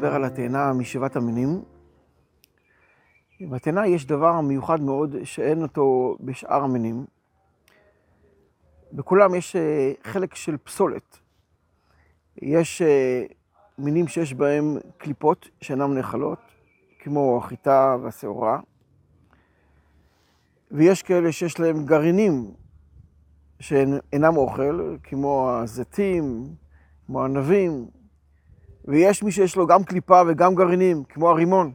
לדבר על התאנה משבעת המינים. בתאנה יש דבר מיוחד מאוד שאין אותו בשאר המינים. בכולם יש אה, חלק של פסולת. יש אה, מינים שיש בהם קליפות שאינן נאכלות, כמו החיטה והשעורה, ויש כאלה שיש להם גרעינים שאינם אוכל, כמו הזיתים, כמו ענבים, ויש מי שיש לו גם קליפה וגם גרעינים, כמו הרימון.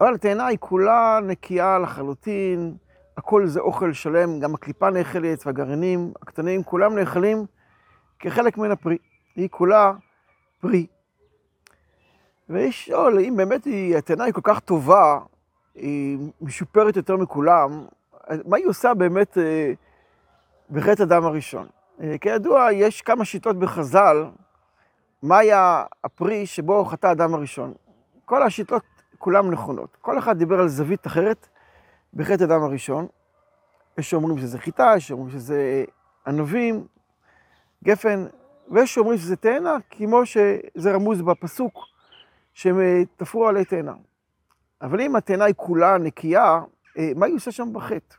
אבל התאנה היא כולה נקייה לחלוטין, הכל זה אוכל שלם, גם הקליפה נאכלת והגרעינים הקטנים, כולם נאכלים כחלק מן הפרי. היא כולה פרי. ויש לשאול, אם באמת התאנה היא כל כך טובה, היא משופרת יותר מכולם, מה היא עושה באמת אה, בחטא הדם הראשון? אה, כידוע, יש כמה שיטות בחז"ל, מה היה הפרי שבו חטא האדם הראשון. כל השיטות כולן נכונות. כל אחד דיבר על זווית אחרת בחטא הדם הראשון. יש שאומרים שזה חיטה, יש שאומרים שזה ענבים, גפן, ויש שאומרים שזה תאנה, כמו שזה רמוז בפסוק, שהם אה, תפרו עלי תאנה. אבל אם התאנה היא כולה נקייה, אה, מה היא עושה שם בחטא?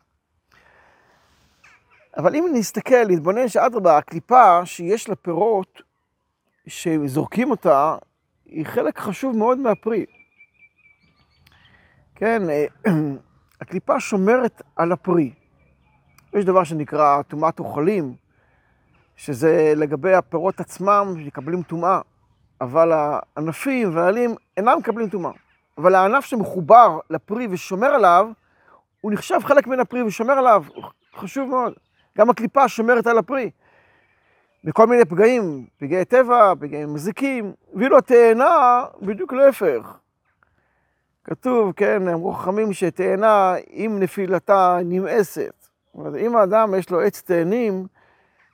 אבל אם נסתכל, נתבונן שאדרבה, הקליפה שיש לה פירות, שזורקים אותה, היא חלק חשוב מאוד מהפרי. כן, אה, הקליפה שומרת על הפרי. יש דבר שנקרא טומאת אוכלים, שזה לגבי הפירות עצמם שמקבלים טומאה, אבל הענפים והעלים אינם מקבלים טומאה. אבל הענף שמחובר לפרי ושומר עליו, הוא נחשב חלק מן הפרי ושומר עליו, חשוב מאוד. גם הקליפה שומרת על הפרי. בכל מיני פגעים, פגעי טבע, פגעים מזיקים, ואילו התאנה, בדיוק להפך. כתוב, כן, אמרו חכמים שתאנה, אם נפילתה נמאסת. אומרת, אם האדם יש לו עץ תאנים,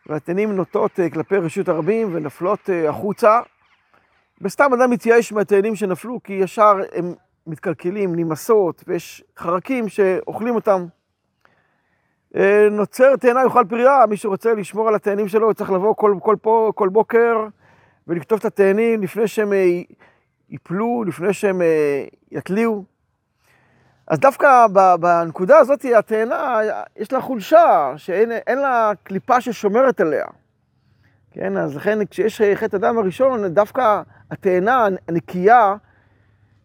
והתאנים נוטות אה, כלפי רשות הרבים ונפלות אה, החוצה, וסתם אדם מתייאש מהתאנים שנפלו, כי ישר הם מתקלקלים, נמאסות, ויש חרקים שאוכלים אותם. אה, נוצר תאנה יאכל פרייה, מי שרוצה לשמור על התאנים שלו, צריך לבוא כל, כל, פה, כל בוקר ולכתוב את התאנים לפני שהם ייפלו, לפני שהם יתליעו. אז דווקא בנקודה הזאת, התאנה, יש לה חולשה, שאין לה קליפה ששומרת עליה. כן, אז לכן כשיש חטא הדם הראשון, דווקא התאנה הנקייה,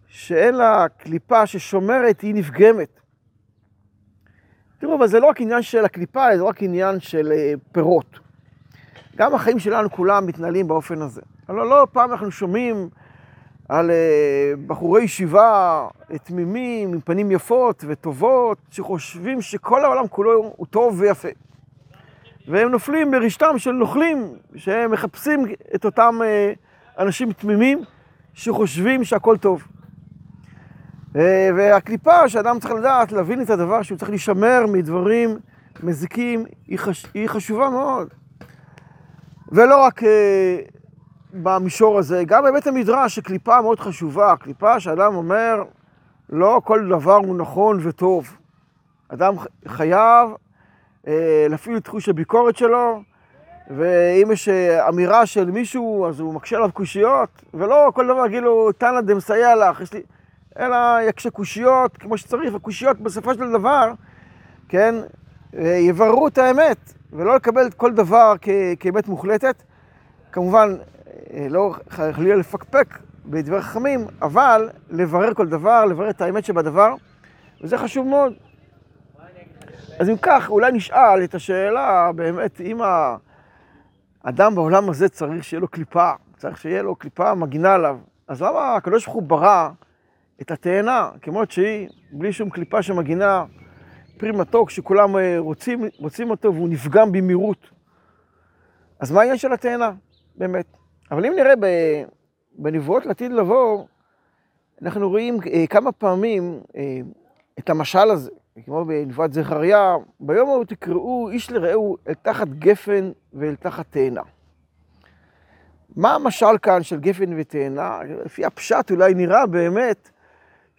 שאין לה קליפה ששומרת, היא נפגמת. תראו, אבל זה לא רק עניין של הקליפה, זה רק עניין של אה, פירות. גם החיים שלנו כולם מתנהלים באופן הזה. אבל לא פעם אנחנו שומעים על אה, בחורי ישיבה תמימים, עם פנים יפות וטובות, שחושבים שכל העולם כולו הוא טוב ויפה. והם נופלים ברשתם של נוכלים, שהם מחפשים את אותם אה, אנשים תמימים שחושבים שהכל טוב. אה, והקליפה שאדם צריך לדעת, להבין את הדבר שהוא צריך להישמר מדברים מזיקים, היא, חש... היא חשובה מאוד. ולא רק אה, במישור הזה, גם בבית המדרש, שקליפה מאוד חשובה, קליפה שאדם אומר, לא כל דבר הוא נכון וטוב. אדם חייב אה, להפעיל את תחוש הביקורת שלו, ואם יש אמירה של מישהו, אז הוא מקשה עליו קושיות, ולא כל דבר יגיד לו, תנא דמסייע לך, יש לי... אלא יקשה קושיות כמו שצריך, וקושיות בסופו של דבר, כן, יבררו את האמת, ולא לקבל את כל דבר כאמת מוחלטת. כמובן, לא חלילה לפקפק בדברי חכמים, אבל לברר כל דבר, לברר את האמת שבדבר, וזה חשוב מאוד. אז אם כך, אולי נשאל את השאלה, באמת, אם האדם בעולם הזה צריך שיהיה לו קליפה, צריך שיהיה לו קליפה מגינה עליו, אז למה הקדוש ברוך הוא ברא את התאנה, כמות שהיא, בלי שום קליפה שמגינה, פרי מתוק שכולם אה, רוצים, רוצים אותו והוא נפגם במהירות. אז מה העניין של התאנה, באמת? אבל אם נראה בנבואות לעתיד לבוא, אנחנו רואים אה, כמה פעמים אה, את המשל הזה, כמו בנבואת זכריה, ביום ההוא תקראו איש לרעהו אל תחת גפן ואל תחת תאנה. מה המשל כאן של גפן ותאנה? לפי הפשט אולי נראה באמת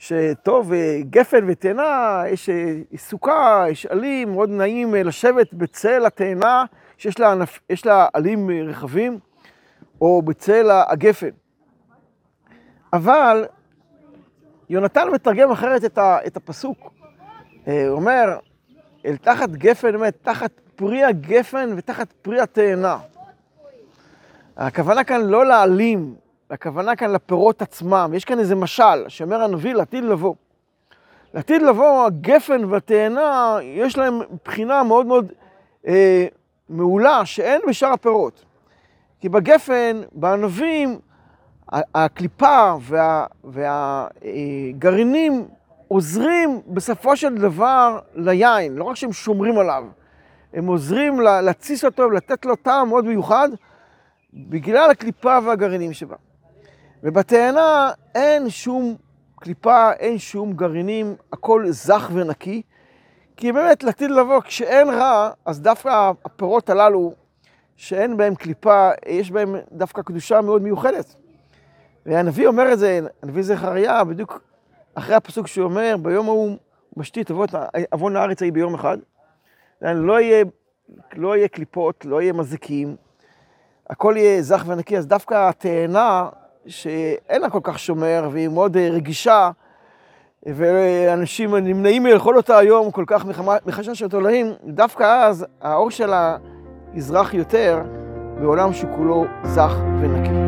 שטוב, גפן ותאנה, יש סוכה, יש עלים, מאוד נעים לשבת בצל התאנה, שיש לה, לה עלים רחבים, או בצל הגפן. אבל יונתן מתרגם אחרת את, ה, את הפסוק. הוא אומר, אל תחת גפן, באמת, תחת פרי הגפן ותחת פרי התאנה. הכוונה כאן לא להעלים, הכוונה כאן לפירות עצמם. יש כאן איזה משל, שאומר הנביא לעתיד לבוא. לעתיד לבוא, הגפן והתאנה, יש להם בחינה מאוד מאוד אה, מעולה, שאין בשאר הפירות. כי בגפן, בענבים, הקליפה וה, והגרעינים עוזרים בסופו של דבר ליין, לא רק שהם שומרים עליו, הם עוזרים להתסיס אותו ולתת לו טעם מאוד מיוחד בגלל הקליפה והגרעינים שבה. ובתאנה אין שום קליפה, אין שום גרעינים, הכל זך ונקי. כי באמת, לעתיד לבוא, כשאין רע, אז דווקא הפירות הללו, שאין בהם קליפה, יש בהם דווקא קדושה מאוד מיוחדת. והנביא אומר את זה, הנביא זכריה, בדיוק אחרי הפסוק שהוא אומר, ביום ההוא משתית עוון הארץ ההיא ביום אחד. לא יהיה, לא יהיה קליפות, לא יהיה מזיקים, הכל יהיה זך ונקי, אז דווקא התאנה, שאין לה כל כך שומר, והיא מאוד רגישה, ואנשים נמנעים מלאכול אותה היום כל כך מחשש של תולעים, דווקא אז האור שלה יזרח יותר בעולם שכולו זך ונקי.